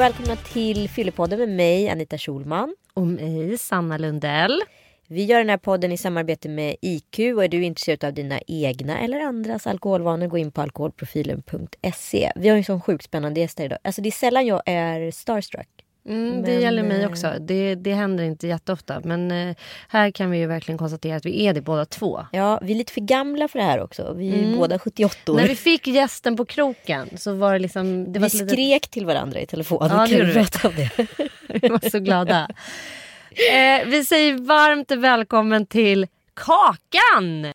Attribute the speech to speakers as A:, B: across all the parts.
A: Och välkomna till Fyllepodden med mig Anita Schulman.
B: Och mig Sanna Lundell.
A: Vi gör den här podden i samarbete med IQ och är du intresserad av dina egna eller andras alkoholvanor gå in på alkoholprofilen.se. Vi har ju sån sjukt spännande gäster idag. Alltså det är sällan jag är starstruck.
B: Mm, det
A: Men,
B: gäller mig
A: eh,
B: också. Det, det händer inte jätteofta. Men eh, här kan vi ju verkligen konstatera att vi är det båda två.
A: Ja, vi är lite för gamla för det här också. Vi är
B: Mm.
A: båda 78 år.
B: När vi fick gästen på kroken så var det liksom... Det var
A: vi
B: litet-
A: skrek till varandra i telefon.
B: Ja, det
A: kan
B: vi.
A: berätta om det?
B: Vi var så glada. eh, vi säger varmt välkommen till Kakan!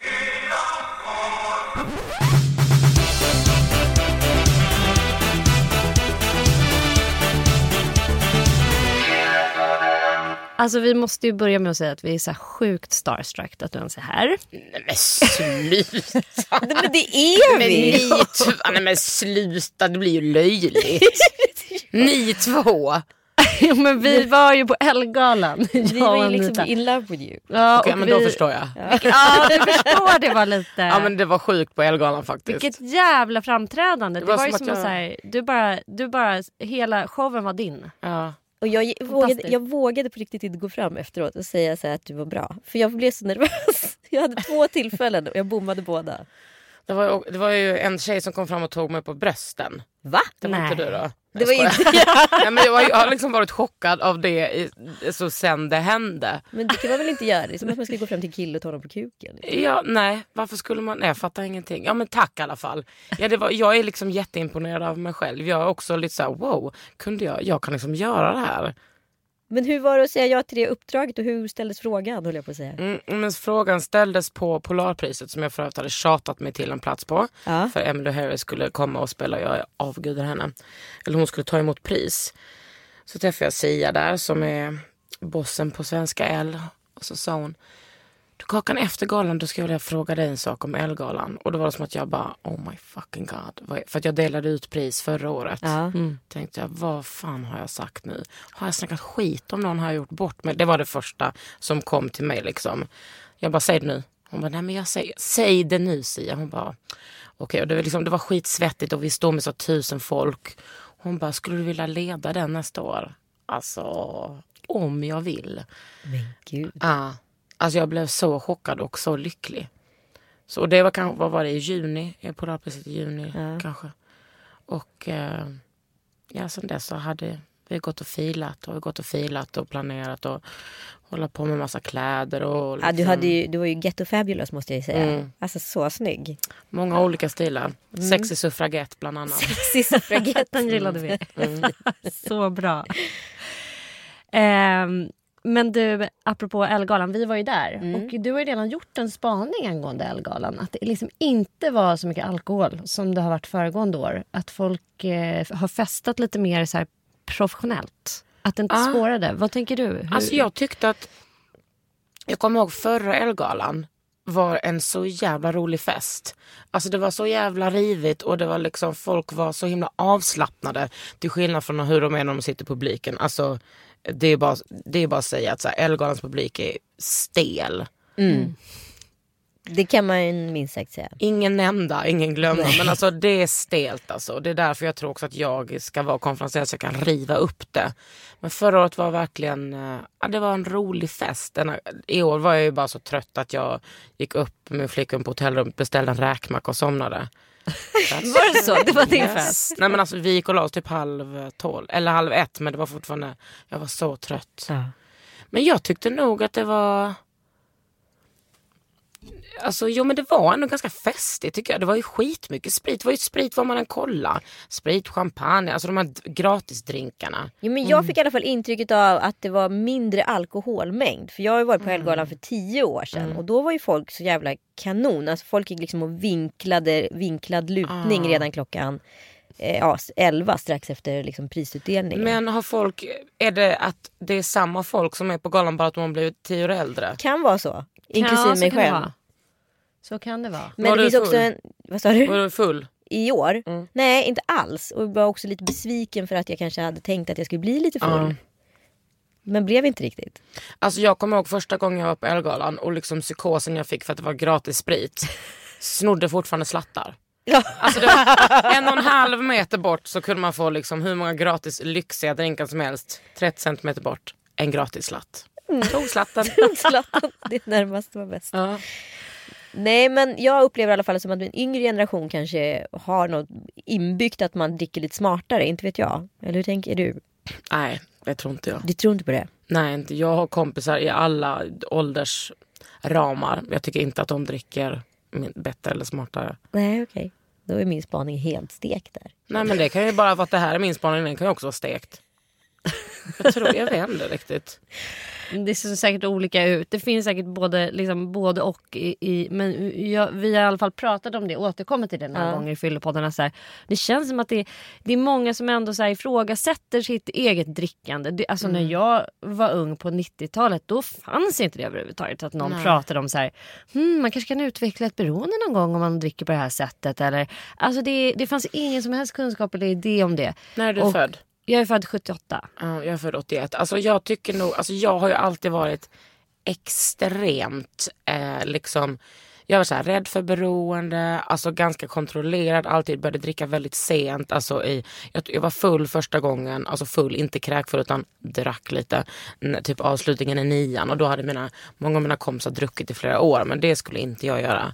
B: Alltså vi måste ju börja med att säga att vi är så här sjukt starstruck att du ens är här.
C: Nej men sluta.
A: Nej, men det är
C: men
A: vi!
C: ni två, nej men sluta, det blir ju löjligt. ni två.
B: Jo, men vi var ju på Ellegalan.
A: Vi var ju liksom in love with you.
B: Ja,
C: Okej men då
B: vi-
C: förstår jag.
B: Ja, du förstår det var lite.
C: Ja men det var sjukt på Ellegalan faktiskt.
B: Vilket jävla framträdande. Det
C: var
B: var, ju
C: som
B: som
C: att
B: att
C: jag-
B: så här, du bara, du bara, hela showen var din.
C: Ja.
A: Och jag vågade, jag vågade på riktigt inte gå fram efteråt och säga så här att du var bra. För jag blev så nervös. Jag hade två tillfällen och jag bommade båda.
C: Det, var, ju- det var ju en tjej som kom fram och tog mig på brösten.
A: Va?
C: Det var
B: Nej.
C: inte du då?
A: Det var
C: Jag
A: inte
C: skojar. Nej, men jag, var, jag har liksom varit chockad av det i, så sen det hände.
A: Men det kan man väl inte göra? Det är som att man ska gå fram till en kille och ta honom på kuken.
C: Ja, nej, varför skulle man? Nej, jag fattar ingenting. Ja men tack i alla fall. Ja, det var, jag är liksom jätteimponerad av mig själv. Jag är också lite så här: wow, kunde jag, jag kan liksom göra det här.
A: Men hur var det att säga ja till det uppdraget och hur ställdes frågan? Höll jag på att säga.
C: Mm, men frågan ställdes på Polarpriset som jag för övrigt hade tjatat mig till en plats på.
A: Ja.
C: För Emily Harris skulle komma och spela, jag avgudar henne. Eller hon skulle ta emot pris. Så träffade jag Sia där som är bossen på Svenska L. Och så sa hon, Kakan efter galan då ska jag fråga dig en sak om Elgalan. Och då var det som att jag bara, oh my fucking god. För att jag delade ut pris förra året.
A: Ja.
C: Tänkte jag, vad fan har jag sagt nu? Har jag snackat skit om någon? Har jag gjort bort mig? Det var det första som kom till mig liksom. Jag bara, säg det nu. Hon bara, nej men jag säger, säg det nu Sia. Hon bara, okej. Och det, var liksom, det var skitsvettigt och vi stod med så tusen folk. Hon bara, skulle du vilja leda den nästa år? Alltså, om jag vill.
A: Men gud.
C: Ja. Alltså jag blev så chockad och så lycklig. Så det var kanske, vad var det, i juni? På Polarpriset i juni
A: Ja.
C: kanske. Och eh, ja, sen dess så hade vi gått och filat och gått och filat och planerat och hålla på med massa kläder och
A: Ja, du,
C: liksom
A: hade ju, du var ju ghetto fabulous måste jag ju säga.
C: Mm.
A: Alltså så snygg.
C: många olika stilar.
A: Mm.
C: Sexy suffragett bland annat.
A: Sexy suffragett.
B: Den gillade vi.
C: Mm.
B: Så bra. Ehm, men du, apropå Ellegalan, vi var ju där.
A: Mm.
B: Och du har ju redan gjort en spaning angående Ellegalan. Att det liksom inte var så mycket alkohol som det har varit föregående år. Att folk eh, har festat lite mer så professionellt. Att det inte
C: Ah.
B: spårade. Vad tänker du? Hur?
C: Alltså jag tyckte att, jag kommer ihåg förra Elgalan var en så jävla rolig fest. Alltså det var så jävla rivigt och det var liksom folk var så himla avslappnade. Till skillnad från hur de är när de sitter i publiken. Alltså det är bara, det är bara att säga att så här, Elgalans publik är stel.
A: Mm. Det kan man minst sagt säga.
C: Ingen nämnda, ingen glömda. Men alltså det är stelt alltså. Det är därför jag tror också att jag ska vara konferencier så jag kan riva upp det. Men förra året var verkligen, eh, ja, det var en rolig fest. I år var jag ju bara så trött att jag gick upp med flickvän på hotellrummet, beställde en räkmacka och somnade.
B: Var det så? Det var din fest?
C: Nej men alltså vi gick och la oss typ halv tolv, eller halv ett men det var fortfarande, jag var så trött.
A: Ja.
C: Men jag tyckte nog att det var... Alltså jo men det var ändå ganska festligt tycker jag. Det var ju skitmycket sprit. Det var ju sprit var man än kollar. Sprit, champagne, alltså de här gratisdrinkarna.
A: Jo, men jag fick i alla fall intrycket av att det var mindre alkoholmängd. För jag har ju varit på Helgalan för tio år sedan och då var ju folk så jävla kanon. Alltså folk gick liksom och vinklade, vinklad lutning
C: Ah.
A: redan klockan eh, ja, 11 strax efter liksom prisutdelningen.
C: Men har folk, är det att det är samma folk som är på galan bara att de har blivit tio år äldre?
A: Kan vara så. Inklusive
B: Ja, så
A: mig själv.
B: Så kan det vara.
A: Men
C: Var
A: det
C: du
A: finns också
C: full?
A: en... Vad sa du?
C: Var du full?
A: I år?
C: Mm.
A: Nej, inte alls. Och jag var också lite besviken för att jag kanske hade tänkt att jag skulle bli lite full.
C: Ja.
A: Men blev inte riktigt.
C: Alltså jag kommer ihåg första gången jag var på Elgalan och liksom psykosen jag fick för att det var gratis sprit. Snodde fortfarande slattar.
A: Ja.
C: Alltså det var en och en halv meter bort så kunde man få liksom hur många gratis lyxiga drinkar som helst. 30 centimeter bort, en gratis slatt. Tog slatten.
A: Zlatan, det närmaste var bäst.
C: Ja.
A: Nej men jag upplever i alla fall som att en yngre generation kanske har något inbyggt att man dricker lite smartare, inte vet jag. Eller hur tänker du?
C: Nej, det tror inte jag.
A: Du tror inte på det?
C: Nej, inte. jag har kompisar i alla åldersramar. Jag tycker inte att de dricker bättre eller smartare.
A: Nej okej. Då är min spaning helt stekt där.
C: Nej men det kan ju bara vara att det här är min spaning, den kan ju också vara stekt. Jag tror, jag vet inte riktigt.
B: Det ser säkert olika ut. Det finns säkert både, liksom, både och. I, i, men jag, vi har i alla fall pratat om det, återkommit till det några
A: Ja.
B: gånger i Fyllepoddarna. Så här. Det känns som att det, det är många som ändå så här, ifrågasätter sitt eget drickande. Det, alltså
C: Mm.
B: när jag var ung på 90-talet då fanns inte det överhuvudtaget. Att någon
C: Nej.
B: pratade om så här, hmm, man kanske kan utveckla ett beroende någon gång om man dricker på det här sättet. Eller, alltså det, det fanns ingen som helst kunskap eller idé om det.
C: När är du
B: Och-
C: född?
B: Jag är född 78.
C: Ja, jag är född 81. Alltså jag tycker nog, alltså jag har ju alltid varit extremt eh, liksom jag var så här, rädd för beroende, alltså ganska kontrollerad, alltid började dricka väldigt sent. Alltså i, jag, jag var full första gången, alltså full, inte kräkfull utan drack lite. Typ avslutningen i nian och då hade mina, många av mina kompisar druckit i flera år men det skulle inte jag göra.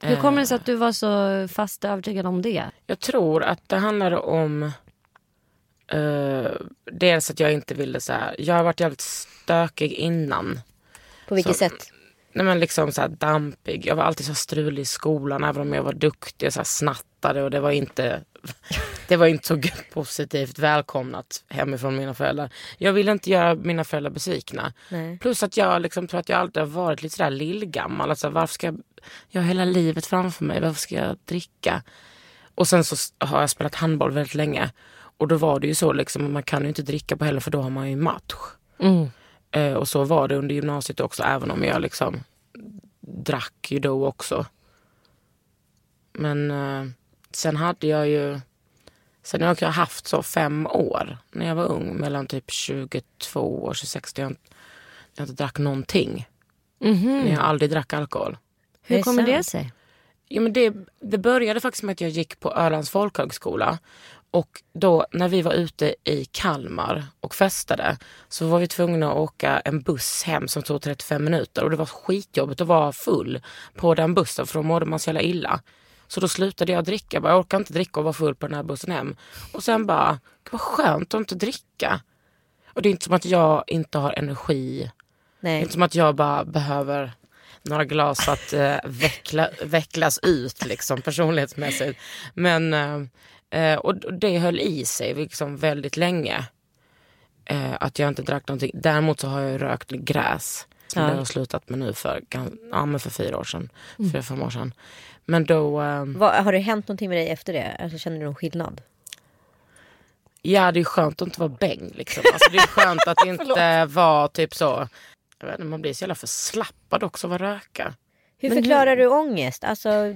B: Hur kommer det sig att du var så fast övertygad om det?
C: Jag tror att det handlade om eh, dels att jag inte ville så här, jag har varit jävligt stökig innan.
A: På vilket
C: Så-
A: sätt?
C: Nej men liksom så här dampig. Jag var alltid så strulig i skolan även om jag var duktig och så här snattade och det var inte det var inte så positivt välkomnat hemifrån mina föräldrar. Jag ville inte göra mina föräldrar besvikna.
A: Nej.
C: Plus att jag liksom tror att jag alltid har varit lite sådär lillgammal. Alltså, varför ska jag, jag har hela livet framför mig, varför ska jag dricka? Och sen så har jag spelat handboll väldigt länge. Och då var det ju så liksom, man kan ju inte dricka på helgen för då har man ju match.
B: Mm.
C: Eh, och så var det under gymnasiet också, även om jag liksom drack ju då också. Men eh, sen hade jag ju, sen har jag haft så fem år när jag var ung, mellan typ 22 och 26, där jag, inte- jag inte drack någonting. När jag aldrig drack alkohol.
B: Hur kommer det sig?
C: Ja, men det, det började faktiskt med att jag gick på Ölands folkhögskola. Och då när vi var ute i Kalmar och festade så var vi tvungna att åka en buss hem som tog 35 minuter. Och det var skitjobbigt att vara full på den bussen för då mådde man så jävla illa. Så då slutade jag dricka. Jag bara, Jag orkar inte dricka och vara full på den här bussen hem. Och sen bara, vad skönt att inte dricka. Och det är inte som att jag inte har energi det är
A: Nej.
C: inte som att jag bara behöver några glas att eh, veckla, vecklas ut liksom personlighetsmässigt. Men eh, eh, och det höll i sig liksom väldigt länge. Eh, att jag inte drack någonting. Däremot så har jag rökt gräs. Som
A: Ja.
C: det har jag slutat med nu för, ja, men för fyra år sedan. Fyra, fem år sedan. Men då, eh,
A: Vad, har det hänt någonting med dig efter det? Alltså, känner du någon skillnad?
C: ja det är skönt att inte vara bäng liksom. Alltså, det är skönt att inte vara typ så, jag vet inte, man blir så jävla förslappad också av att röka.
A: Hur
B: Men
A: förklarar du ångest? Alltså,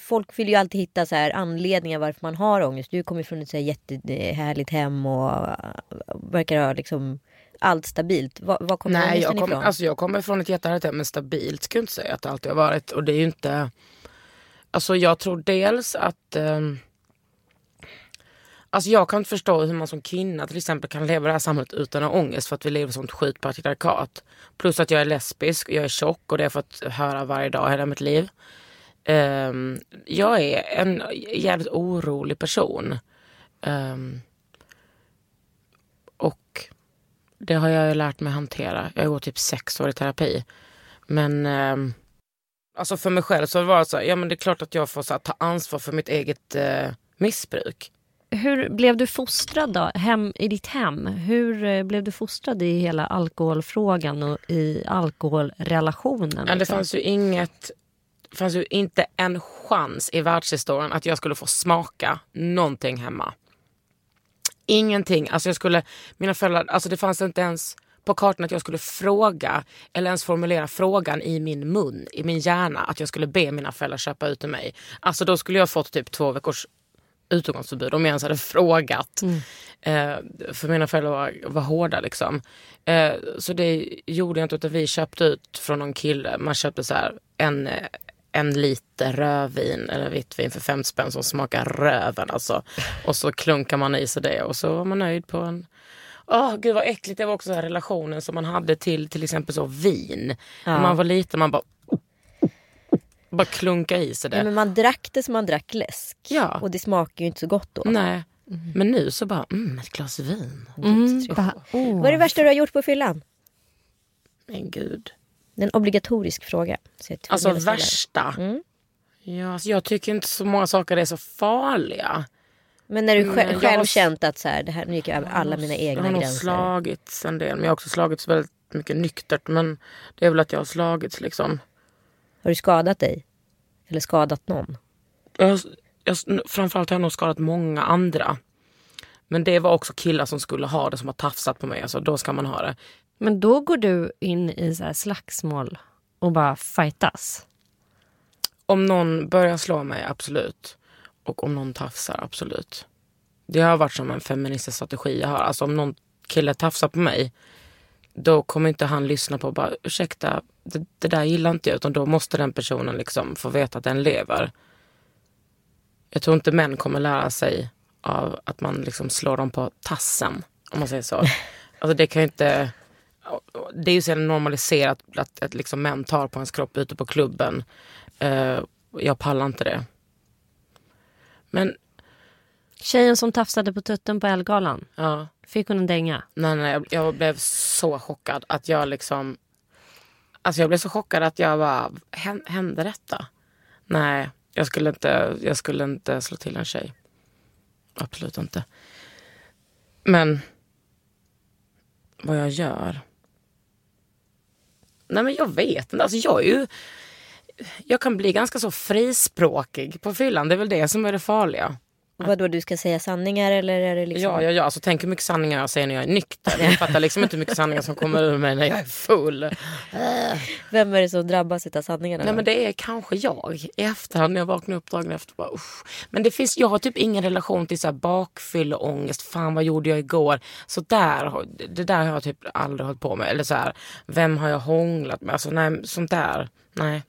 A: folk vill ju alltid hitta så här anledningar varför man har ångest. Du kommer från ett så här jättehärligt hem och verkar ha liksom allt stabilt. Var, var kommer
C: Nej,
A: ångesten
C: jag kommer,
A: ifrån?
C: alltså jag kommer från ett jättehärligt hem, men stabilt skulle jag inte säga att det alltid har varit. Och det är ju inte... Alltså jag tror dels att... ehm, alltså jag kan inte förstå hur man som kvinna till exempel kan leva i det här samhället utan att ha ångest för att vi lever i sånt skitpatriarkat. Plus att jag är lesbisk, jag är tjock och det har jag fått höra varje dag hela mitt liv. Um, jag är en jävligt orolig person. Um, och det har jag ju lärt mig hantera. Jag har gått typ sex år i terapi. Men um, alltså för mig själv så har det så här, ja men det är klart att jag får så här, ta ansvar för mitt eget uh, missbruk.
B: Hur blev du fostrad då, hem, i ditt hem? Hur eh, blev du fostrad i hela alkoholfrågan och i alkoholrelationen?
C: Ja, det
B: liksom?
C: fanns ju inget, det fanns ju inte en chans i världshistorien att jag skulle få smaka någonting hemma. Ingenting. Alltså jag skulle, mina föräldrar, alltså det fanns inte ens på kartan att jag skulle fråga eller ens formulera frågan i min mun, i min hjärna att jag skulle be mina föräldrar köpa ut till mig. Alltså då skulle jag fått typ två veckors utegångsförbud om jag ens hade frågat. Eh, för mina föräldrar var, var hårda liksom. Eh, så det gjorde jag inte utan vi köpte ut från någon kille. Man köpte så här en, en liter rödvin eller vitt vin för 50 spänn som smakar röven alltså. Och så klunkar man i sig det och så var man nöjd på en Åh gud vad äckligt. Det var också så relationen som man hade till till exempel så vin. När man var liten man bara bara klunka i sig det.
A: Ja, men man drack det som man drack läsk.
C: Ja.
A: Och det smakar ju inte så gott då.
C: Nej. Men nu så bara, mm, ett glas vin.
B: Mm, bara, oh.
A: Vad är det värsta du har gjort på fyllan?
C: Men gud.
A: Det är en obligatorisk fråga. Jag
C: Alltså värsta.
A: Mm.
C: Ja, alltså, jag tycker inte så många saker är så farliga.
A: Men när du
C: Men
A: själv,
C: jag
A: själv
C: har-
A: känt att så här, det här, nu gick jag över alla mina
C: Jag
A: egna
C: har nog
A: gränser.
C: slagits en del. Men jag har också slagits väldigt mycket nyktert. Men det är väl att jag har slagits liksom.
A: Har du skadat dig? Eller skadat någon?
C: Jag, jag, framförallt har jag nog skadat många andra. Men det var också killar som skulle ha det som har tafsat på mig. Alltså, då ska man ha det.
B: Men då går du in i så här slagsmål och bara fightas.
C: Om någon börjar slå mig, absolut. Och om någon tafsar, absolut. Det har varit som en feministisk strategi jag har. Alltså om någon kille tafsar på mig, då kommer inte han lyssna på bara ursäkta, det, det där gillar inte jag. Utan då måste den personen liksom få veta att den lever. Jag tror inte män kommer lära sig av att man liksom slår dem på tassen. Om man säger så. Alltså det kan ju inte... Det är ju så normaliserat att, att liksom män tar på ens kropp ute på klubben. Eh, jag pallar inte det. Men
B: Tjejen som tafsade på tutten på Elgalan,
C: ja,
B: fick hon en dänga?
C: nej, nej, jag, jag blev så chockad att jag liksom... Alltså jag blev så chockad att jag bara, "Hän- hände detta? Nej, jag skulle inte, jag skulle inte slå till en tjej. Absolut inte. Men vad jag gör? Nej men jag vet inte. Alltså jag är ju... Jag kan bli ganska så frispråkig på fyllan. Det är väl det som är det farliga.
A: Vad då du ska säga sanningar eller är det liksom?
C: Ja, ja, ja. Alltså, tänk hur mycket sanningar jag säger när jag är nykter. Jag fattar liksom inte hur mycket sanningar som kommer ur mig när jag är full.
A: Vem är det som drabbas av sanningarna?
C: Nej men det är kanske jag i efterhand när jag vaknar upp dagen efter. Bara, usch. Men det finns, jag har typ ingen relation till så här bakfylleångest. Fan vad gjorde jag igår? Så där, det där har jag typ aldrig hållit på med. Eller så här, vem har jag hånglat med? Alltså nej, sånt där. Nej.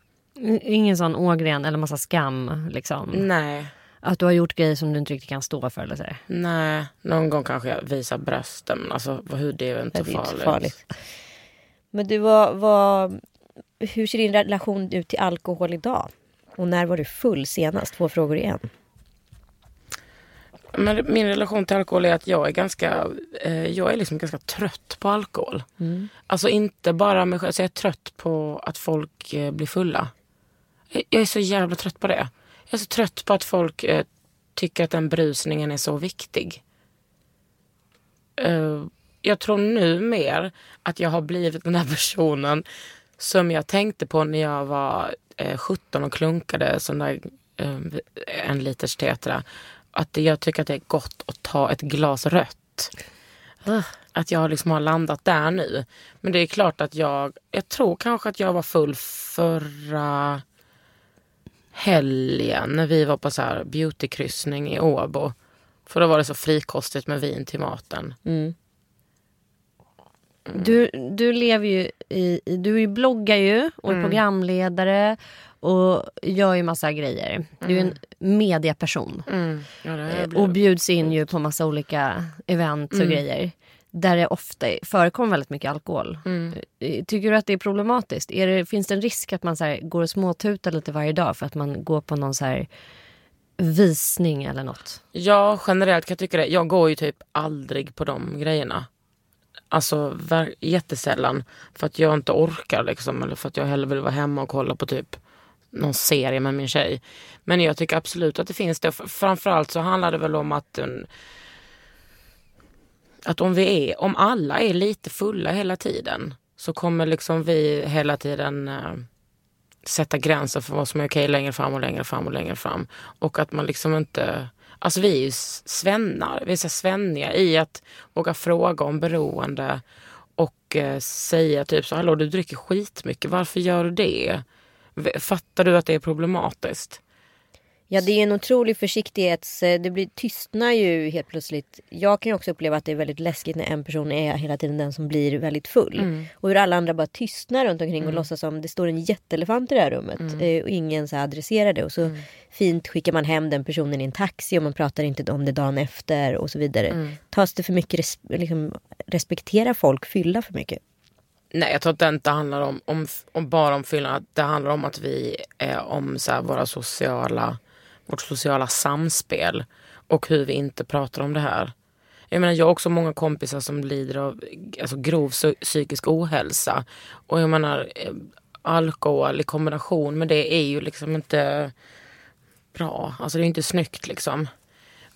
B: Ingen sån ågren eller massa skam liksom.
C: Nej.
B: Att du har gjort grejer som du inte riktigt kan stå för eller så.
C: Nej. Någon gång kanske jag visar brösten. Alltså hur det är väl inte
A: det är inte
C: farligt.
A: farligt. Men du, vad, vad, hur ser din relation ut till alkohol idag? Och när var du full senast? Två frågor i en.
C: Men min relation till alkohol är att jag är ganska, eh, jag är liksom ganska trött på alkohol. Alltså inte bara mig själv, så jag är trött på att folk eh, blir fulla. Jag, jag är så jävla trött på det. Jag är så trött på att folk eh, tycker att den brusningen är så viktig. Eh, jag tror nu mer att jag har blivit den här personen som jag tänkte på när jag var eh, 17 och klunkade sån där eh, en liters tetra. Att jag tycker att det är gott att ta ett glas rött. Att jag liksom har landat där nu. Men det är klart att jag, jag tror kanske att jag var full förra helgen när vi var på så här beautykryssning i Åbo. För då var det så frikostigt med vin till maten.
B: Du, du lever ju i, du bloggar ju och är programledare och gör ju massa grejer. Du är en mediaperson.
C: Mm. Ja,
B: Eh, Och bjuds in ju på massa olika event och grejer. Där det ofta förekommer väldigt mycket alkohol. Eh, Tycker du att det är problematiskt? Är det, finns det en risk att man så här, går och småtutar lite varje dag för att man går på någon så här visning eller något?
C: Ja, generellt kan jag tycka det. Jag går ju typ aldrig på de grejerna. Alltså jättesällan. För att jag inte orkar liksom. Eller för att jag hellre vill vara hemma och kolla på typ någon serie med min tjej. Men jag tycker absolut att det finns det. Framförallt så handlar det väl om att en, att om vi är, om alla är lite fulla hela tiden så kommer liksom vi hela tiden eh, sätta gränser för vad som är okej längre fram och längre fram och längre fram. Och att man liksom inte... Alltså vi är ju svennar, vi är så svenniga i att våga fråga om beroende och eh, säga typ så hallå du dricker skitmycket, varför gör du det? Fattar du att det är problematiskt?
A: Ja det är en otrolig försiktighets... eh, Det blir, tystnar ju helt plötsligt. Jag kan ju också uppleva att det är väldigt läskigt när en person är hela tiden den som blir väldigt full.
C: Mm.
A: Och hur alla andra bara tystnar runt omkring och låtsas som det står en jätteelefant i det här rummet.
C: Mm.
A: eh, Och ingen så adresserar det. Och så fint skickar man hem den personen i en taxi och man pratar inte om det dagen efter och så vidare.
C: Mm.
A: Tas det för mycket, res, liksom, respektera folk fylla för mycket?
C: Nej, jag tror att det inte handlar om, om, om bara om fyllan. Det handlar om att vi är om så här, våra sociala, vårt sociala samspel och hur vi inte pratar om det här. Jag menar, jag har också många kompisar som lider av alltså, grov psykisk ohälsa. Och jag menar, eh, alkohol i kombination med det är ju liksom inte bra. Alltså det är inte snyggt liksom.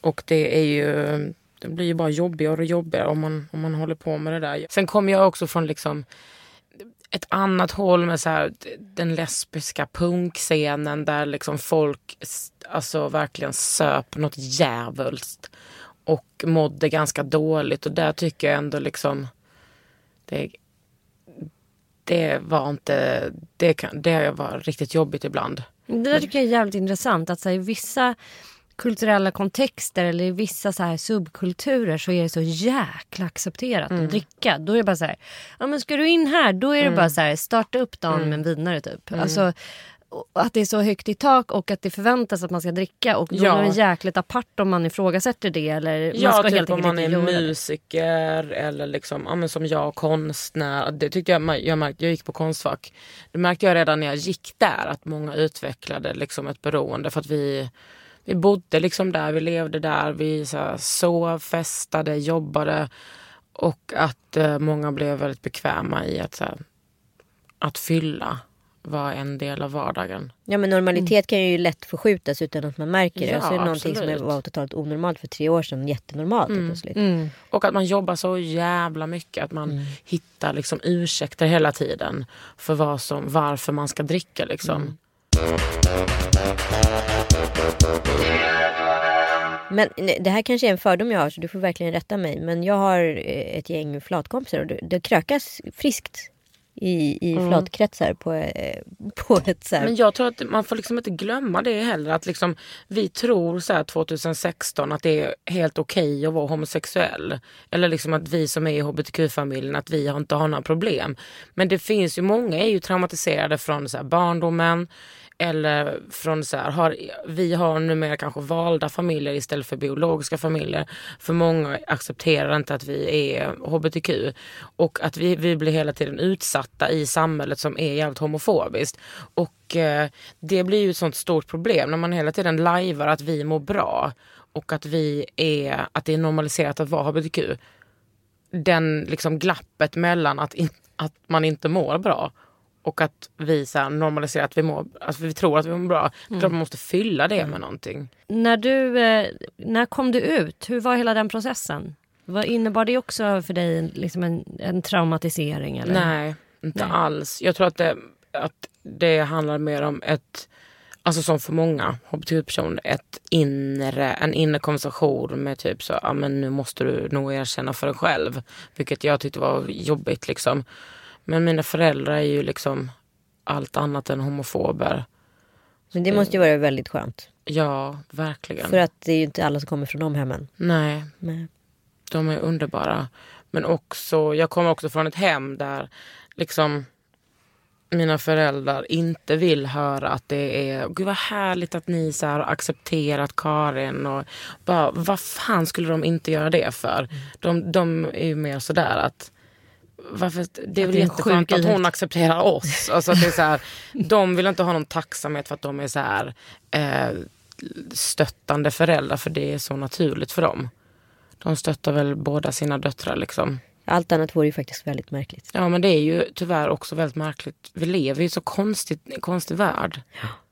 C: Och det är ju, det blir ju bara jobbigare och jobbigare om man, om man håller på med det där. Sen kommer jag också från liksom ett annat håll med så här, den lesbiska punkscenen där liksom folk alltså verkligen söp något djävulskt och mådde ganska dåligt och där tycker jag ändå liksom det, det var inte, det, kan, det var riktigt jobbigt ibland.
B: Det där tycker jag är jävligt intressant. Att så här, vissa kulturella kontexter eller i vissa så här subkulturer så är det så jäkla accepterat
C: Mm.
B: att dricka. Då är det bara så här, ja men ska du in här då är det bara så här, starta upp dagen
C: Mm.
B: med en vinare typ. Alltså, och att det är så högt i tak och att det förväntas att man ska dricka och då
C: Ja.
B: blir det jäkligt apart om man ifrågasätter det eller man
C: Ja,
B: ska
C: typ
B: helt
C: om man är
B: göra det.
C: musiker eller liksom, ja, men som jag, konstnär. Det tyckte jag, jag märkte, jag gick på Konstfack. Det märkte jag redan när jag gick där att många utvecklade liksom ett beroende för att vi, vi bodde liksom där, vi levde där, vi så här, sov, festade, jobbade och att eh, många blev väldigt bekväma i att, så här, att fylla var en del av vardagen.
A: Ja men normalitet kan ju lätt förskjutas utan att man märker det.
C: Ja,
A: och så är det någonting
C: absolut.
A: som var totalt onormalt för tre år sedan jättenormalt helt plötsligt.
B: Mm.
C: Och att man jobbar så jävla mycket. Att man hittar liksom ursäkter hela tiden för vad som, varför man ska dricka. Liksom.
A: Men det här kanske är en fördom jag har så du får verkligen rätta mig. Men jag har eh, ett gäng flatkompisar och det, det krökas friskt i, i flatkretsar på, eh, på ett så här...
C: Men jag tror att man får liksom inte glömma det heller. Att liksom, vi tror så här 2016 att det är helt okej att vara homosexuell. Eller liksom att vi som är i hbtq-familjen att vi inte har några problem. Men det finns ju många är ju traumatiserade från så här barndomen. Eller från så här, har, vi har numera kanske valda familjer istället för biologiska familjer. För många accepterar inte att vi är hbtq. Och att vi, vi blir hela tiden utsatta i samhället som är jävligt homofobiskt. Och eh, det blir ju ett sånt stort problem när man hela tiden lajvar att vi mår bra. Och att, vi är, att det är normaliserat att vara hbtq. Den liksom glappet mellan att, in, att man inte mår bra och att vi så normaliserar att vi, mår, att vi tror att vi mår bra. Att man måste fylla det med någonting.
B: När, du, eh, när kom du ut? Hur var hela den processen? Vad innebar det också för dig liksom en, en traumatisering? Eller?
C: Nej, inte
B: Nej.
C: alls. Jag tror att det, att det handlar mer om ett, alltså som för många hbtq-personer, ett inre, en inre konversation med typ så, ja men nu måste du nog erkänna för dig själv. Vilket jag tyckte var jobbigt liksom. Men mina föräldrar är ju liksom allt annat än homofober.
A: Men det måste ju vara väldigt skönt.
C: Ja, verkligen.
A: För att det är ju inte alla som kommer från de hemmen.
C: Nej,
A: Nej.
C: de är underbara. Men också, jag kommer också från ett hem där liksom mina föräldrar inte vill höra att det är, gud vad härligt att ni så här har accepterat Karin och bara, vad fan skulle de inte göra det för? De, de är ju mer sådär att varför, det är väl jätteskönt att hon accepterar oss. Alltså det är så här, de vill inte ha någon tacksamhet för att de är så här, eh, stöttande föräldrar för det är så naturligt för dem. De stöttar väl båda sina döttrar liksom.
A: Allt annat vore ju faktiskt väldigt märkligt.
C: Ja men det är ju tyvärr också väldigt märkligt. Vi lever i en så konstigt, konstig värld.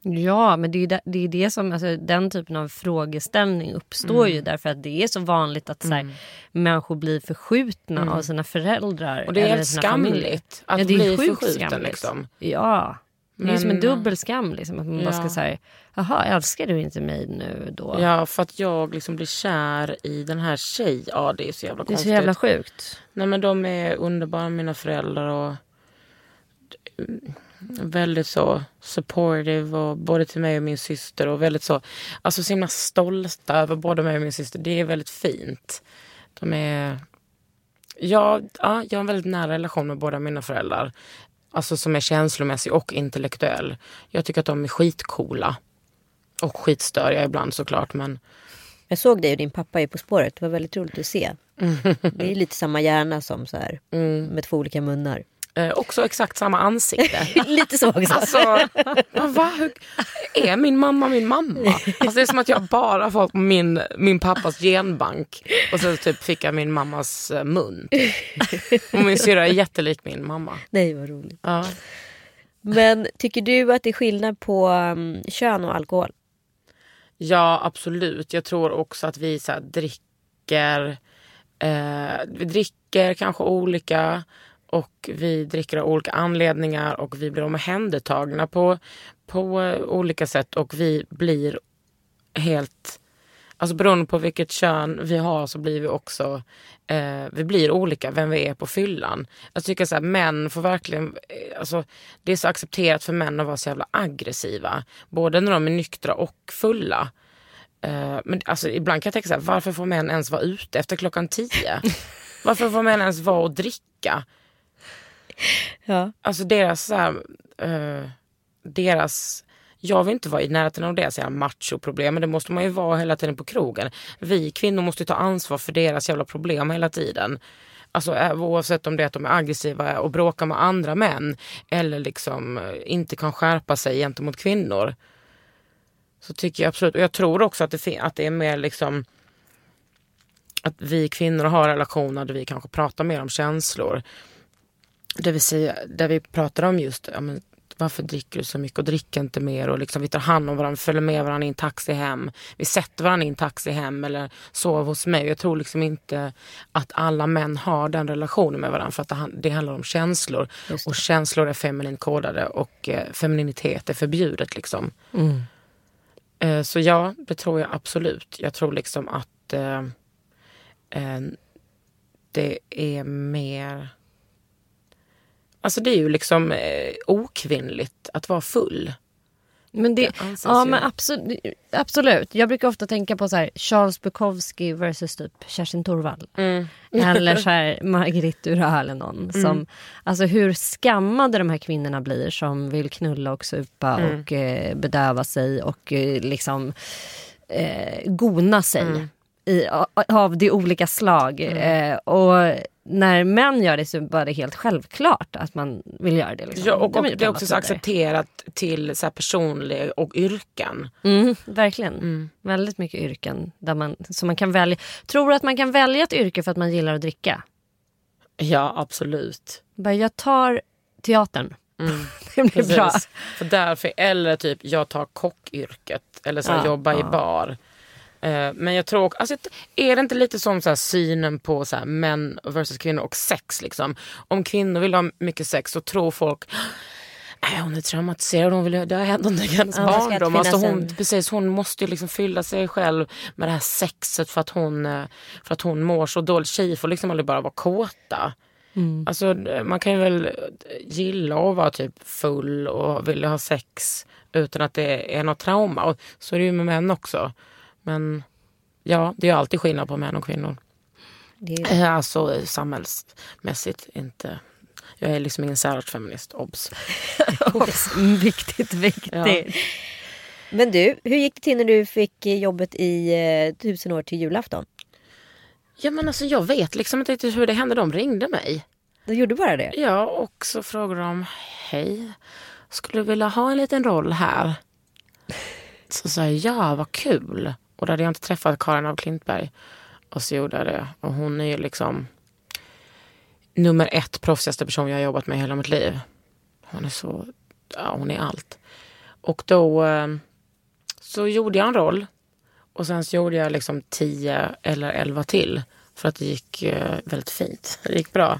B: Ja, men det är det, det, är det som, alltså, den typen av frågeställning uppstår
C: Mm.
B: ju därför att det är så vanligt att så här, människor blir förskjutna av sina föräldrar.
C: Mm. Och det är helt skamligt att
B: Ja,
C: bli förskjuten. Liksom.
B: Ja, det är som en
C: Men-
B: dubbel skam. Liksom, att man bara
C: Ja.
B: ska säga, jaha, älskar du inte mig nu då?
C: Ja för att jag liksom blir kär i den här tjej. Ja det är så jävla
B: det är
C: konstigt.
B: så jävla sjukt.
C: Nej men de är underbara mina föräldrar och Väldigt så supportive och både till mig och min syster och väldigt så, alltså så himla stolta över både mig och min syster. Det är väldigt fint. De är, ja, ja, jag har en väldigt nära relation med båda mina föräldrar. Alltså som är känslomässig och intellektuell. Jag tycker att de är skitcoola. Och skitstöriga ibland såklart men
A: Jag såg dig och din pappa i På spåret. Det var väldigt roligt att se. Det är lite samma hjärna som så här. Med två olika munnar.
C: Eh, också exakt samma ansikte.
A: lite så också.
C: Alltså, va, hur, är min mamma min mamma? Alltså, det är som att jag bara fått min, min pappas genbank och så typ fick jag min mammas eh, mun. Och min syrra är jättelik min mamma.
A: Nej vad roligt.
C: Ja.
A: Men tycker du att det är skillnad på um, kön och alkohol?
C: Ja, absolut. Jag tror också att vi så här, dricker... Eh, vi dricker kanske olika och vi dricker av olika anledningar och vi blir omhändertagna på, på eh, olika sätt och vi blir helt... Alltså beroende på vilket kön vi har så blir vi också eh, vi blir olika vem vi är på fyllan. Jag tycker så här, män får verkligen, eh, alltså, det är så accepterat för män att vara så jävla aggressiva. Både när de är nyktra och fulla. Eh, men alltså, ibland kan jag tänka så här, varför får män ens vara ute efter klockan tio? varför får män ens vara och dricka?
A: Ja.
C: Alltså deras så här, uh, deras jag vill inte vara i närheten av deras jävla machoproblem men det måste man ju vara hela tiden på krogen. Vi kvinnor måste ta ansvar för deras jävla problem hela tiden. Alltså eh, oavsett om det är att de är aggressiva och bråkar med andra män eller liksom eh, inte kan skärpa sig gentemot kvinnor. Så tycker jag absolut. Och jag tror också att det, att det är mer liksom att vi kvinnor har relationer där vi kanske pratar mer om känslor. Det vill säga där vi pratar om just ja, men, varför dricker du så mycket och dricker inte mer och liksom vi tar hand om varandra, följer med varandra i en taxi hem. Vi sätter varandra i en taxi hem eller sover hos mig. Jag tror liksom inte att alla män har den relationen med varandra för att det, han- det handlar om känslor. Och känslor är feminint kodade och eh, femininitet är förbjudet liksom. Eh, så ja, det tror jag absolut. Jag tror liksom att eh, eh, det är mer... Alltså det är ju liksom eh, okvinnligt att vara full.
B: Men det,
C: Det
B: ja,
C: ju.
B: men absolut, absolut. Jag brukar ofta tänka på så här, Charles Bukowski versus typ Kerstin Thorvall. Eller så här, Marguerite Duras eller någon. Som, alltså hur skammade de här kvinnorna blir som vill knulla och supa och eh, bedöva sig och eh, liksom eh, gona sig. I, av de olika slag. Eh, och när män gör det så var det helt självklart att man vill göra det. Liksom.
C: Ja, och, och det är också så accepterat till så här personlig och yrken.
B: Mm, verkligen. Väldigt mycket yrken där man, som man kan välja. Tror du att man kan välja ett yrke för att man gillar att dricka?
C: Ja, absolut.
B: Bara, jag tar teatern. det blir bra.
C: Precis. För därför, eller typ jag tar kockyrket eller så
B: Ja,
C: jobba i bar. Eh, Men jag tror, alltså, är det inte lite som så här, synen på så här, män versus kvinnor och sex? Liksom? Om kvinnor vill ha mycket sex så tror folk Nej, hon är traumatiserad, hon vill, det har hänt under hennes
A: Ja,
C: barndom. Alltså hon,
A: en-
C: precis, hon måste ju liksom fylla sig själv med det här sexet för att hon, eh, för att hon mår så dåligt. Tjejer får liksom aldrig bara vara kåta. Alltså, man kan ju väl gilla att vara typ full och vilja ha sex utan att det är något trauma. Och så är det ju med män också. Men ja, det är alltid skillnad på män och kvinnor.
A: Det
C: Eh, Alltså samhällsmässigt inte. Jag är liksom ingen särartsfeminist, obs.
B: viktigt, viktigt.
C: Ja.
A: Men du, hur gick det till när du fick eh, jobbet i eh, Tusen år till julafton?
C: Ja men alltså jag vet liksom inte riktigt hur det hände. De ringde mig.
A: Du gjorde bara det?
C: Ja, och så frågade de, hej, skulle du vilja ha en liten roll här? Så sa jag, ja vad kul. Och då hade jag inte träffat Karin av Klintberg. Och så gjorde jag det. Och hon är ju liksom nummer ett proffsigaste person jag har jobbat med i hela mitt liv. Hon är så, ja hon är allt. Och då ehm, så gjorde jag en roll. Och sen så gjorde jag liksom tio eller elva till. För att det gick eh, väldigt fint. Det gick bra.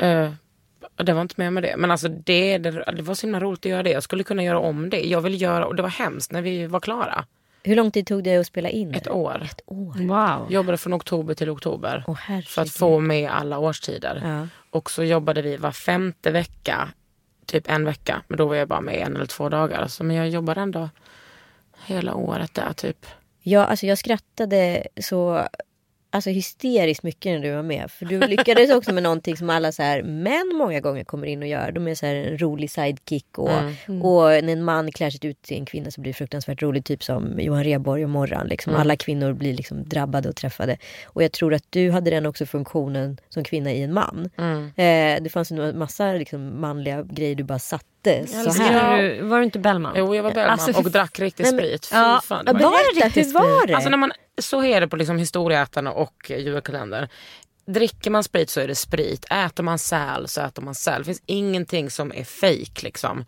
C: Eh, det var inte mer med det. Men alltså det, det, det var så himla roligt att göra det. Jag skulle kunna göra om det. Jag vill göra, och det var hemskt när vi var klara.
A: Hur lång tid tog det att spela in?
C: Ett år.
A: Ett år?
B: Wow.
C: Jobbade från oktober till oktober.
A: Herregud.
C: för att få med alla årstider.
A: Ja.
C: Och så jobbade vi var femte vecka typ en vecka. Men då var jag bara med en eller två dagar. Alltså, men jag jobbade ändå hela året där typ.
A: Ja, alltså jag skrattade så alltså hysteriskt mycket när du var med. För du lyckades också med någonting som alla så här, män många gånger kommer in och gör. De är så här en rolig sidekick och,
C: Mm.
A: och när en man klär sig ut till en kvinna så blir det fruktansvärt roligt. Typ som Johan Rheborg och Morran. Liksom.
C: Mm.
A: Alla kvinnor blir liksom drabbade och träffade. Och jag tror att du hade den också funktionen som kvinna i en man.
C: Mm.
A: Eh, det fanns en massa liksom, manliga grejer du bara.
B: Var, du, var du inte Bellman?
C: Jo, jag var Bellman
B: Alltså,
C: och drack riktig sprit. Fy
B: Ja,
C: fan, det var-
B: Var det
A: berätta,
B: riktigt
A: hur var det?
C: Alltså när man, så är det på liksom historieätarna och eh, julkalender. Dricker man sprit så är det sprit. Äter man säl så äter man säl. Det finns ingenting som är fejk liksom.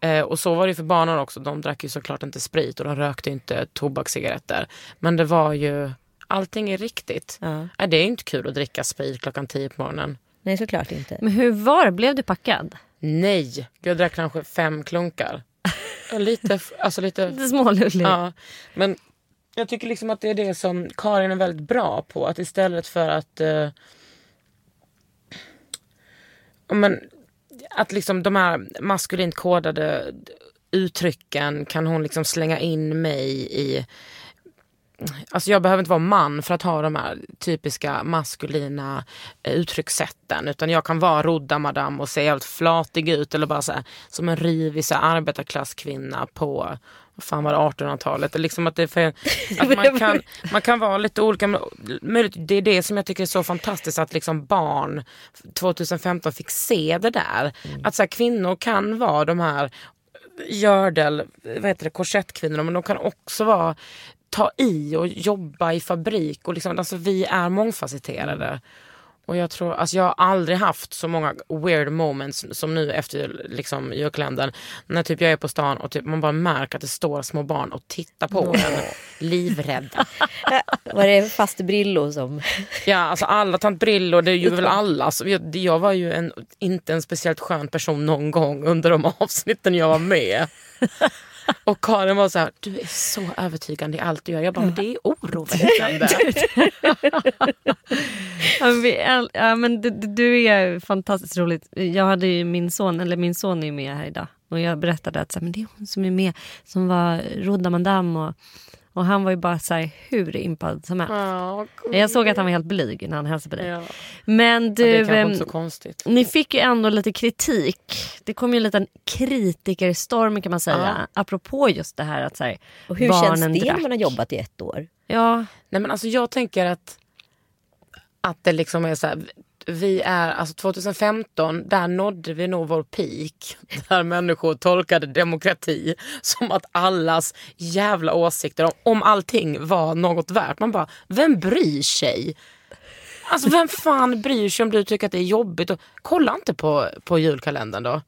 C: Eh, och så var det ju för barnen också. De drack ju såklart inte sprit och de rökte inte tobakscigaretter. Men det var ju, allting är riktigt.
A: Ja.
C: Nej, det är inte kul att dricka sprit klockan tio på morgonen.
A: Nej, såklart inte.
B: Men hur var? Blev du packad?
C: Nej, jag drack kanske fem klunkar. Lite, alltså lite
B: Lite smålullig.
C: Ja, men jag tycker liksom att det är det som Karin är väldigt bra på. Att istället för att... Eh, men, att liksom de här maskulint kodade uttrycken kan hon liksom slänga in mig i... Alltså jag behöver inte vara man för att ha de här typiska maskulina eh, uttryckssätten. Utan jag kan vara rodda madam och se helt flatig ut. Eller bara så här, som en rivig så här, arbetarklasskvinna på vad fan var det 1800-talet. Det är Liksom att det för, att man, kan, man kan vara lite olika. Möjligt, det är det som jag tycker är så fantastiskt att liksom barn 2015 fick se det där. Att så här, kvinnor kan vara de här gördel, vad heter det, korsettkvinnorna men de kan också vara ta i och jobba i fabrik. Och liksom, alltså, vi är mångfacetterade. Och jag tror, alltså jag har aldrig haft så många weird moments som nu efter liksom, julkalendern. När typ jag är på stan och typ man bara märker att det står små barn och tittar på en. Livrädda.
A: Var det faste Brillo som...
C: Ja, alltså alla tant Brillo, det är ju väl alla. Så jag, jag var ju en, inte en speciellt skön person någon gång under de avsnitten jag var med. Och Karin var så här, du är så övertygande i allt du gör. Jag bara, men det är oroväckande.
B: Ja, men du, du- du är fantastiskt roligt. Jag hade ju min son, eller min son är ju med här idag. Och jag berättade att så här, men det är hon som är med, som var Rodda Madame. Och, och han var ju bara så här, hur impad som helst.
C: Ja,
B: Jag såg att han var helt blyg när han hälsade på dig.
C: ja.
B: Men
C: Det är
B: du,
C: kanske
B: ehm,
C: inte så konstigt.
B: ni fick ju ändå lite kritik. Det kom ju en liten kritikerstorm kan man säga. Apropå just det här att så här,
A: Och hur
B: barnen
A: känns det
B: drack.
A: när man har jobbat i ett år?
B: Ja,
C: Nej men alltså jag tänker att, att det liksom är så här, vi är, alltså 2015, där nådde vi nog vår peak. Där människor tolkade demokrati som att allas jävla åsikter om, om allting var något värt. Man bara, vem bryr sig? Alltså vem fan bryr sig om du tycker att det är jobbigt? Och, kolla inte på, på julkalendern då.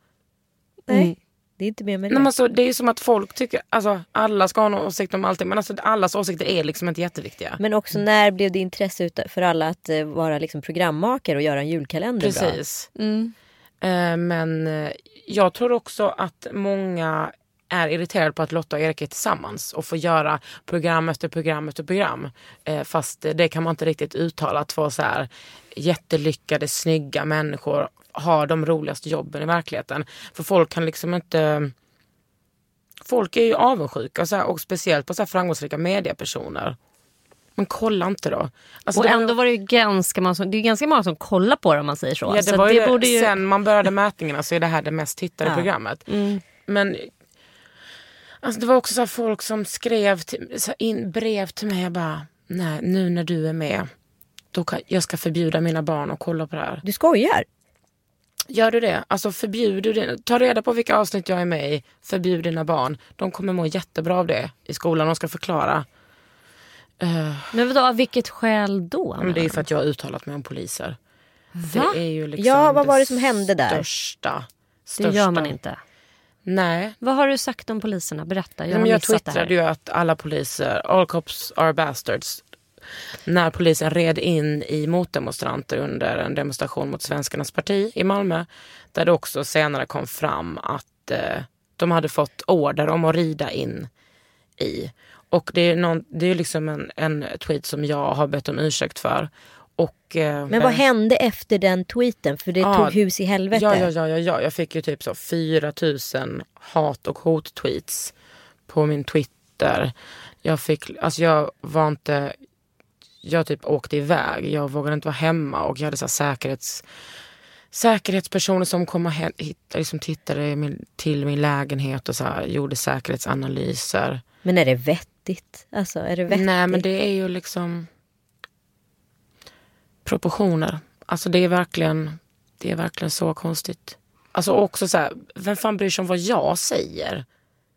A: Nej,
B: Mm.
A: Det är inte mer med det.
C: Nej, men alltså, det är ju som att folk tycker, alltså alla ska ha en åsikt om allting men alltså, allas åsikter är liksom inte jätteviktiga.
A: Men också när blev det intresse för alla att eh, vara liksom programmakare och göra en julkalender bra?
C: Precis.
B: mm.
C: Eh, Men eh, jag tror också att många är irriterade på att Lotta och Erik är tillsammans och får göra program efter program efter program. Eh, Fast det kan man inte riktigt uttala. Två så här jättelyckade, snygga människor har de roligaste jobben i verkligheten. För folk kan liksom inte... Folk är ju avundsjuka så här, och speciellt på så här framgångsrika mediepersoner. Men kolla inte då. Alltså,
B: Och ändå var det ju ganska många som, det är ganska många som kollar på det om man säger så.
C: Ja, det
B: så
C: var
B: det
C: det,
B: ju...
C: Sen man började mätningarna så är det här det mest tittade
A: Ja.
C: programmet.
B: Mm.
C: Men alltså, det var också så här folk som skrev till, så in, brev till mig. Jag bara, nej nu när du är med, då kan, jag ska förbjuda mina barn att kolla på det här.
A: Du skojar?
C: Gör du det? Alltså förbjud du det. Ta reda på vilka avsnitt jag är med i. Förbjud dina barn. De kommer må jättebra av det i skolan. De ska förklara. Eh,
B: Men vadå, av vilket skäl då?
C: men det är för att jag har uttalat mig om poliser.
B: Va?
C: Det är ju liksom
A: Ja, vad var det som hände där?
C: Största.
B: Det
C: största.
B: gör man inte.
C: Nej,
B: Vad har du sagt om poliserna? Berätta. Jag
C: Nej, men jag twittrade ju att alla poliser, all cops are bastards. När polisen red in i motdemonstranter under en demonstration mot Svenskarnas parti i Malmö. Där det också senare kom fram att eh, de hade fått order om att rida in i. Och det är, någon, det är liksom en, en tweet som jag har bett om ursäkt för. Och, eh,
A: Men vad hände efter den tweeten? För det
C: Ja.
A: tog hus i helvete.
C: Ja, ja, ja, ja, ja. Jag fick ju typ så 4000 hat och hot-tweets på min Twitter. Jag fick, alltså jag var inte, jag typ åkte iväg. Jag vågade inte vara hemma och jag hade så säkerhets, säkerhetspersoner som kom och hit, liksom tittade min, till min lägenhet och så här, gjorde säkerhetsanalyser.
A: Men är det vettigt? Alltså, är det vettigt?
C: Nej men det är ju liksom proportioner. Alltså det är verkligen, det är verkligen så konstigt. Alltså också så här, vem fan bryr sig om vad jag säger?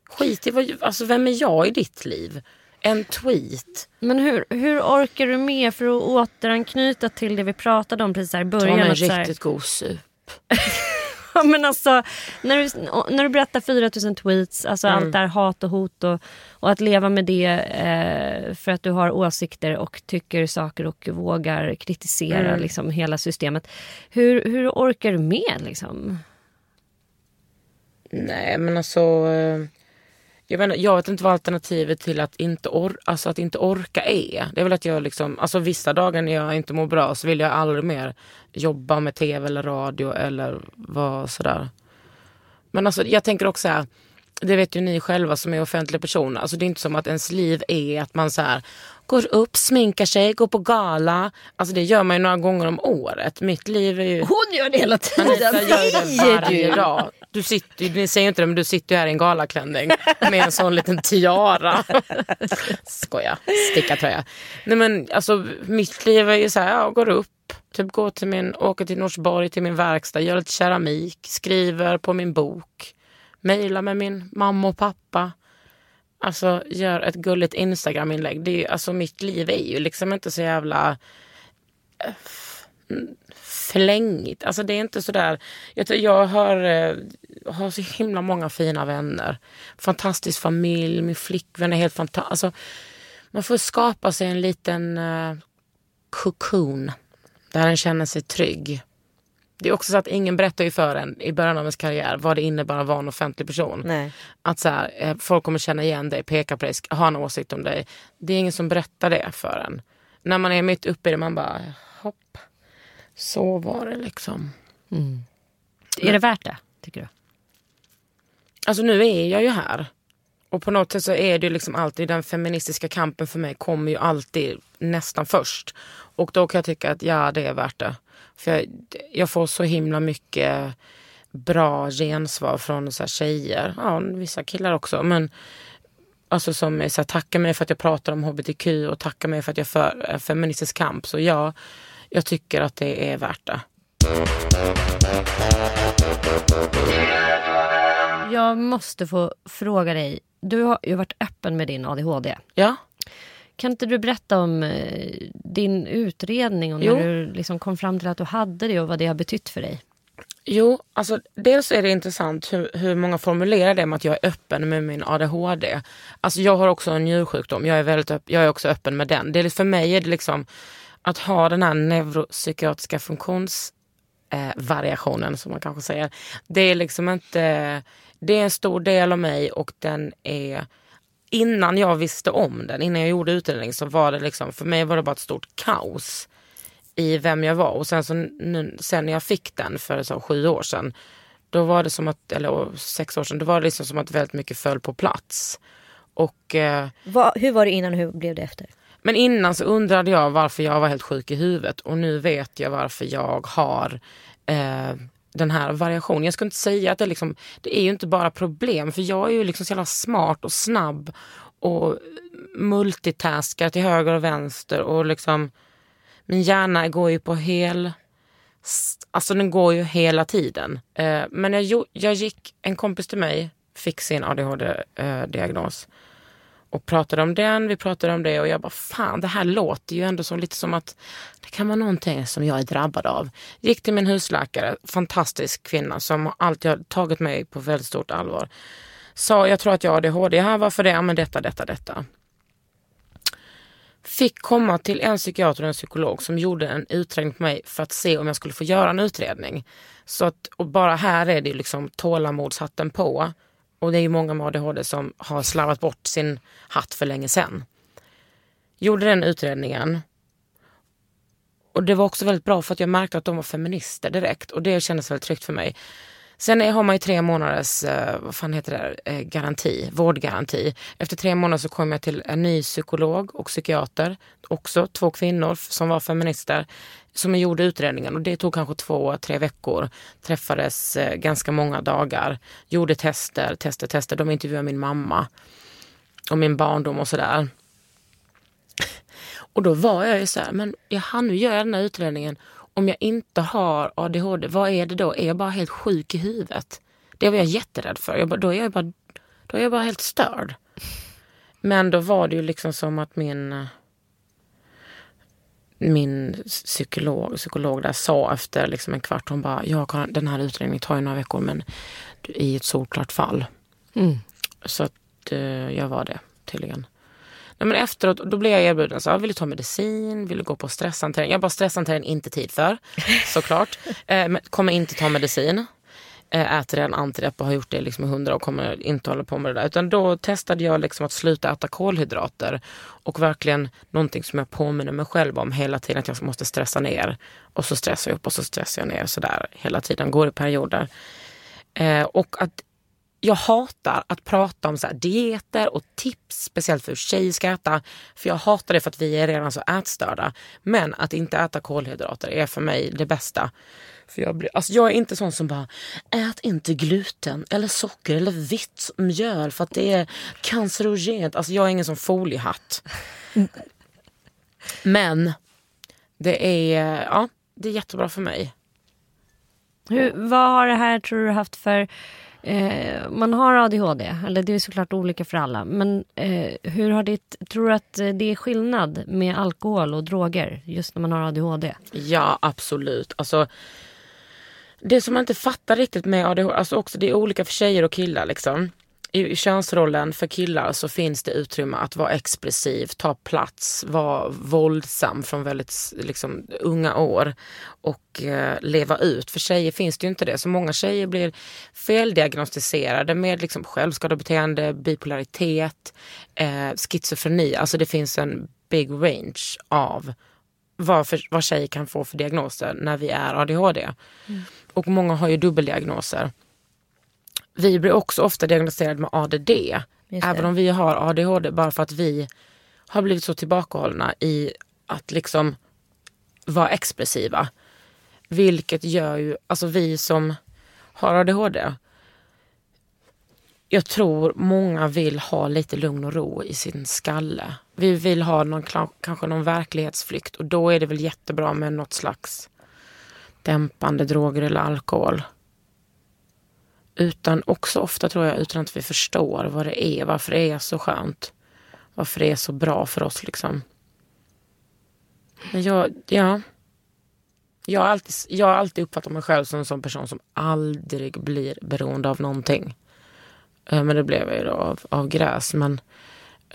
C: Skit i vad, alltså vem är jag i ditt liv? En tweet.
B: Men hur, hur orkar du med för att återanknyta till det vi pratade om precis här i
C: Ta
B: början?
C: mig en
B: så här-
C: riktigt god sup.
B: Ja, men alltså, när, du, när du berättar 4000 tweets, alltså
C: Mm.
B: allt det här hat och hot och, och att leva med det eh, för att du har åsikter och tycker saker och vågar kritisera
C: Mm.
B: liksom, hela systemet. Hur, hur orkar du med liksom?
C: Nej men alltså. Jag vet, inte, jag vet inte vad alternativet till att inte, or, alltså att inte orka är. Det är väl att jag liksom, alltså vissa dagar när jag inte mår bra så vill jag aldrig mer jobba med tv eller radio eller vara sådär. Men alltså jag tänker också här, det vet ju ni själva som är offentliga personer. Alltså det är inte som att ens liv är att man så här går upp, sminkar sig, går på gala. Alltså det gör man ju några gånger om året. Mitt liv är ju...
B: Hon gör det hela tiden.
C: Anita gör det varje dag. Du sitter, ju- ni säger inte det men du sitter ju här i en galaklänning med en sån liten tiara. Skoja, stickartröja. Nej men alltså mitt liv är ju så här, jag går upp, typ går till min, åker till Norsborg till min verkstad, gör lite keramik, skriver på min bok, mejlar med min mamma och pappa. Alltså gör ett gulligt Instagram-inlägg. Det är ju, alltså mitt liv är ju liksom inte så jävla flängigt. Alltså det är inte sådär. Jag, jag har, eh, har så himla många fina vänner. Fantastisk familj, min flickvän är helt fantastisk. Alltså, man får skapa sig en liten uh, cocoon där en känner sig trygg. Det är också så att ingen berättar ju för en i början av ens karriär vad det innebär att vara en offentlig person.
A: Nej.
C: Att så här, eh, folk kommer känna igen dig, peka på dig, ha en åsikt om dig. Det är ingen som berättar det för en. När man är mitt uppe i det, man bara hopp. Så var det liksom.
B: Är det värt det, tycker du?
C: Alltså nu är jag ju här. Och på något sätt så är det ju liksom alltid den feministiska kampen för mig kommer ju alltid nästan först. Och då kan jag tycka att ja, det är värt det. För jag, jag får så himla mycket bra gensvar från så här tjejer. Ja, vissa killar också. Men alltså som är så här, tackar mig för att jag pratar om hbtq och tackar mig för att jag för en feministisk kamp. Så ja, jag tycker att det är värt det.
B: Jag måste få fråga dig. Du har ju varit öppen med din ADHD.
C: Ja,
B: Kan inte du berätta om eh, din utredning och när
C: Jo.
B: du liksom kom fram till att du hade det och vad det har betytt för dig?
C: Jo, alltså dels är det intressant hur, hur många formulerar det med att jag är öppen med min ADHD. Alltså jag har också en njursjukdom, jag är, väldigt öpp, jag är också öppen med den. Det är, för mig är det liksom att ha den här neuropsykiatriska funktionsvariationen eh, som man kanske säger. Det är liksom inte, det är en stor del av mig och den är Innan jag visste om den, innan jag gjorde utredning så var det liksom, för mig var det bara ett stort kaos i vem jag var. Och sen, så, nu, sen när jag fick den för så, sju år sedan, då var det som att, eller sex år sedan, då var det liksom som att väldigt mycket föll på plats. Och, eh,
A: Va, hur var det innan och hur blev det efter?
C: Men innan så undrade jag varför jag var helt sjuk i huvudet och nu vet jag varför jag har eh, den här variationen. Jag skulle inte säga att det, liksom, det är ju inte bara problem för jag är ju liksom så jävla smart och snabb och multitaskar till höger och vänster och liksom min hjärna går ju på hel... Alltså den går ju hela tiden. Eh, men jag, jag gick, en kompis till mig fick sin ADHD-diagnos eh, och pratade om den, vi pratade om det och jag bara fan det här låter ju ändå som lite som att det kan vara någonting som jag är drabbad av. Gick till min husläkare, fantastisk kvinna som alltid har tagit mig på väldigt stort allvar. Sa jag tror att jag har ADHD, här, varför det? Ja men detta, detta, detta. Fick komma till en psykiater och en psykolog som gjorde en utredning på mig för att se om jag skulle få göra en utredning. Så att, och bara här är det liksom tålamodshatten på. Och det är ju många med ADHD som har slarvat bort sin hatt för länge sedan. Gjorde den utredningen. och det var också väldigt bra för att jag märkte att de var feminister direkt och det kändes väldigt tryggt för mig. Sen har man ju tre månaders eh, vad fan heter det, eh, garanti, vårdgaranti. Efter tre månader så kom jag till en ny psykolog och psykiater. Också två kvinnor som var feminister som gjorde utredningen och det tog kanske två, tre veckor. Träffades eh, ganska många dagar, gjorde tester, tester, tester. De intervjuade min mamma och min barndom och sådär. Och då var jag ju så här, men jaha, nu gör jag den här utredningen. Om jag inte har ADHD, vad är det då? Är jag bara helt sjuk i huvudet? Det var jag jätterädd för. Jag bara, då, är jag bara, då är jag bara helt störd. Men då var det ju liksom som att min eh, min psykolog, psykolog där sa efter liksom en kvart, hon bara, ja, den här utredningen tar ju några veckor men i ett solklart fall. Mm. Så att uh, jag var det tydligen. Nej, men efteråt då blev jag erbjuden, så, vill du ta medicin, vill du gå på stresshantering? Jag bara stresshantering inte tid för, såklart. eh, kommer inte ta medicin. Eh, äter en antidepp och har gjort det liksom i hundra år kommer inte hålla på med det där. Utan då testade jag liksom att sluta äta kolhydrater och verkligen någonting som jag påminner mig själv om hela tiden att jag måste stressa ner. Och så stressar jag upp och så stressar jag ner sådär hela tiden, går i perioder. Eh, och att jag hatar att prata om så dieter och tips, speciellt för hur tjejer ska äta. För jag hatar det för att vi är redan så ätstörda. Men att inte äta kolhydrater är för mig det bästa. För jag, blir, alltså jag är inte sån som bara, ät inte gluten eller socker eller vitt mjöl för att det är cancerogent. Alltså jag är ingen sån foliehatt. Men det är, ja, det är jättebra för mig.
B: Hur, vad har det här tror du haft för Eh, man har ADHD, eller det är såklart olika för alla. Men eh, hur har ditt, tror du att eh, det är skillnad med alkohol och droger just när man har ADHD?
C: Ja, absolut. Alltså, det som man inte fattar riktigt med ADHD, alltså också det är olika för tjejer och killar liksom i könsrollen för killar så finns det utrymme att vara expressiv, ta plats, vara våldsam från väldigt liksom, unga år och eh, leva ut. För tjejer finns det ju inte det. Så många tjejer blir feldiagnostiserade med liksom, självskadebeteende, bipolaritet, eh, schizofreni. Alltså det finns en big range av vad, för, vad tjejer kan få för diagnoser när vi är ADHD. Mm. Och många har ju dubbeldiagnoser vi blir också ofta diagnostiserade med ADD. Även om vi har ADHD bara för att vi har blivit så tillbakahållna i att liksom vara expressiva. Vilket gör ju, alltså vi som har ADHD. Jag tror många vill ha lite lugn och ro i sin skalle. Vi vill ha någon, kanske någon verklighetsflykt och då är det väl jättebra med något slags dämpande droger eller alkohol. Utan också ofta tror jag utan att vi förstår vad det är, varför det är så skönt. Varför det är så bra för oss liksom. Men jag, ja. Jag har, alltid, jag har alltid uppfattat mig själv som en sån person som aldrig blir beroende av någonting. Eh, men det blev jag ju då av, av gräs. Men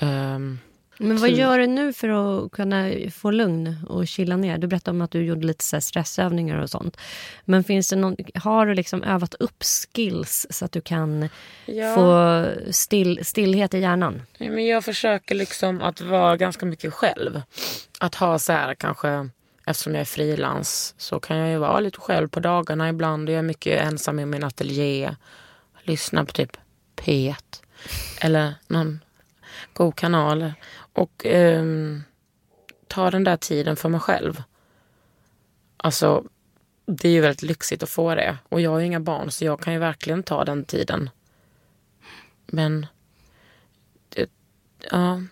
C: um,
B: men vad gör du nu för att kunna få lugn och chilla ner? Du berättade om att du gjorde lite stressövningar och sånt. Men finns det någon, har du liksom övat upp skills så att du kan ja. få still, stillhet i hjärnan?
C: Ja, men jag försöker liksom att vara ganska mycket själv. Att ha så här kanske, eftersom jag är frilans så kan jag ju vara lite själv på dagarna ibland. Jag är mycket ensam i min ateljé. Lyssna på typ P1 eller någon god kanal och eh, ta den där tiden för mig själv. Alltså, det är ju väldigt lyxigt att få det. Och jag har ju inga barn så jag kan ju verkligen ta den tiden. Men, det, ja.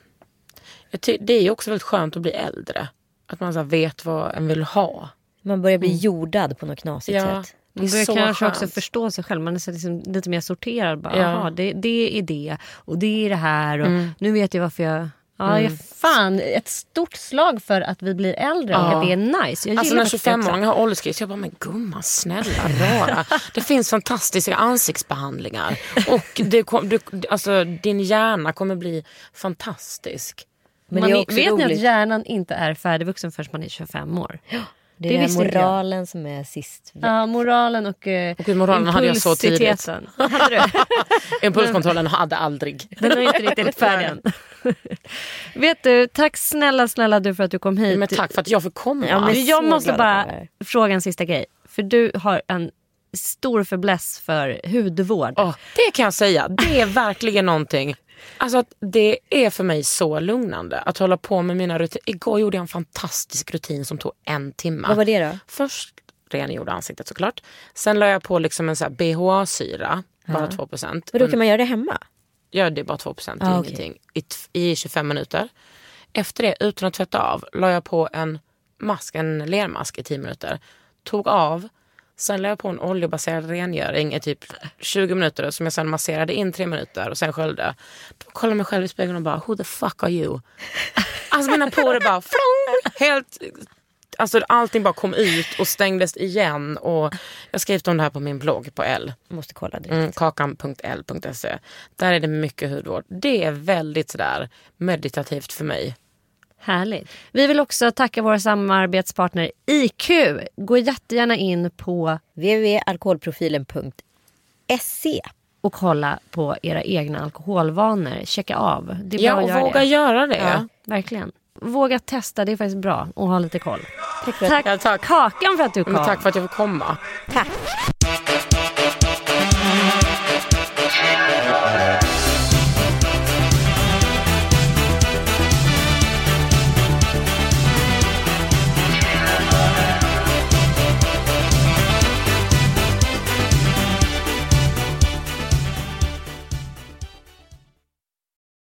C: Det är ju också väldigt skönt att bli äldre. Att man så vet vad en vill ha.
A: Man börjar bli mm. jordad på något knasigt ja. sätt.
B: Man börjar kanske skönt. också förstå sig själv. Man är liksom lite mer sorterad. Bara, ja. det, det är det och det är det här. Och mm. Nu vet jag varför jag Ja, mm. fan, ett stort slag för att vi blir äldre ja. och det är nice.
C: Jag alltså när 25-åringar har ålderskris, jag bara, men gumman snälla rara. det finns fantastiska ansiktsbehandlingar och det kom, du, alltså, din hjärna kommer bli fantastisk.
B: Men man vet ni att hjärnan inte är färdigvuxen förrän man är 25 år?
A: Det är,
B: Det inte jag.
A: moralen som är sist.
B: Ja, moralen och eh,
C: Och moralen hade jag så tidigt.
B: Hade?
C: Impulskontrollen hade aldrig.
B: Den är inte riktigt färdig än. Vet du, tack snälla snälla du för att du kom hit.
C: Men tack för att jag fick komma.
A: Ja, men-
B: jag måste bara fråga en sista grej. För du har en stor fäbless för hudvård.
C: Åh, det kan jag säga. Det är verkligen någonting. Alltså det är för mig så lugnande att hålla på med mina rutiner. Igår gjorde jag en fantastisk rutin som tog en timme.
A: Vad var det då?
C: Först rengjorde ansiktet såklart. Sen la jag på liksom en BHA-syra, bara 2 procent.
A: Och då kan man göra det hemma?
C: Ja, det är bara 2 procent,
A: Ah,
C: ingenting. I, t- I 25 minuter. Efter det, utan att tvätta av, la jag på en mask, en lermask i 10 minuter. Tog av, sen la jag på en oljebaserad rengöring i typ 20 minuter som jag sen masserade in 3 minuter och sen sköljde. Då kollade jag mig själv i spegeln och bara, who the fuck are you? Alltså mina porer bara, flong, helt Alltså allting bara kom ut och stängdes igen. Och jag skrivit om det här på min blogg på L.
A: Måste kolla det.
C: Mm, kakan.l.se. Där är det mycket hudvård. Det är väldigt sådär meditativt för mig.
B: Härligt. Vi vill också tacka våra samarbetspartner IQ. Gå jättegärna in på
A: www.alkoholprofilen.se
B: och kolla på era egna alkoholvanor. Checka av. Det är
C: Ja,
B: bra
C: och
B: att göra
C: våga
B: det.
C: göra det.
B: Ja, verkligen. Våga testa, det är faktiskt bra. Och ha lite koll.
A: Tack för att
B: Tack,
C: Ja, tack.
B: Kakan för att du kom.
C: Men tack för att jag fick komma.
A: Tack.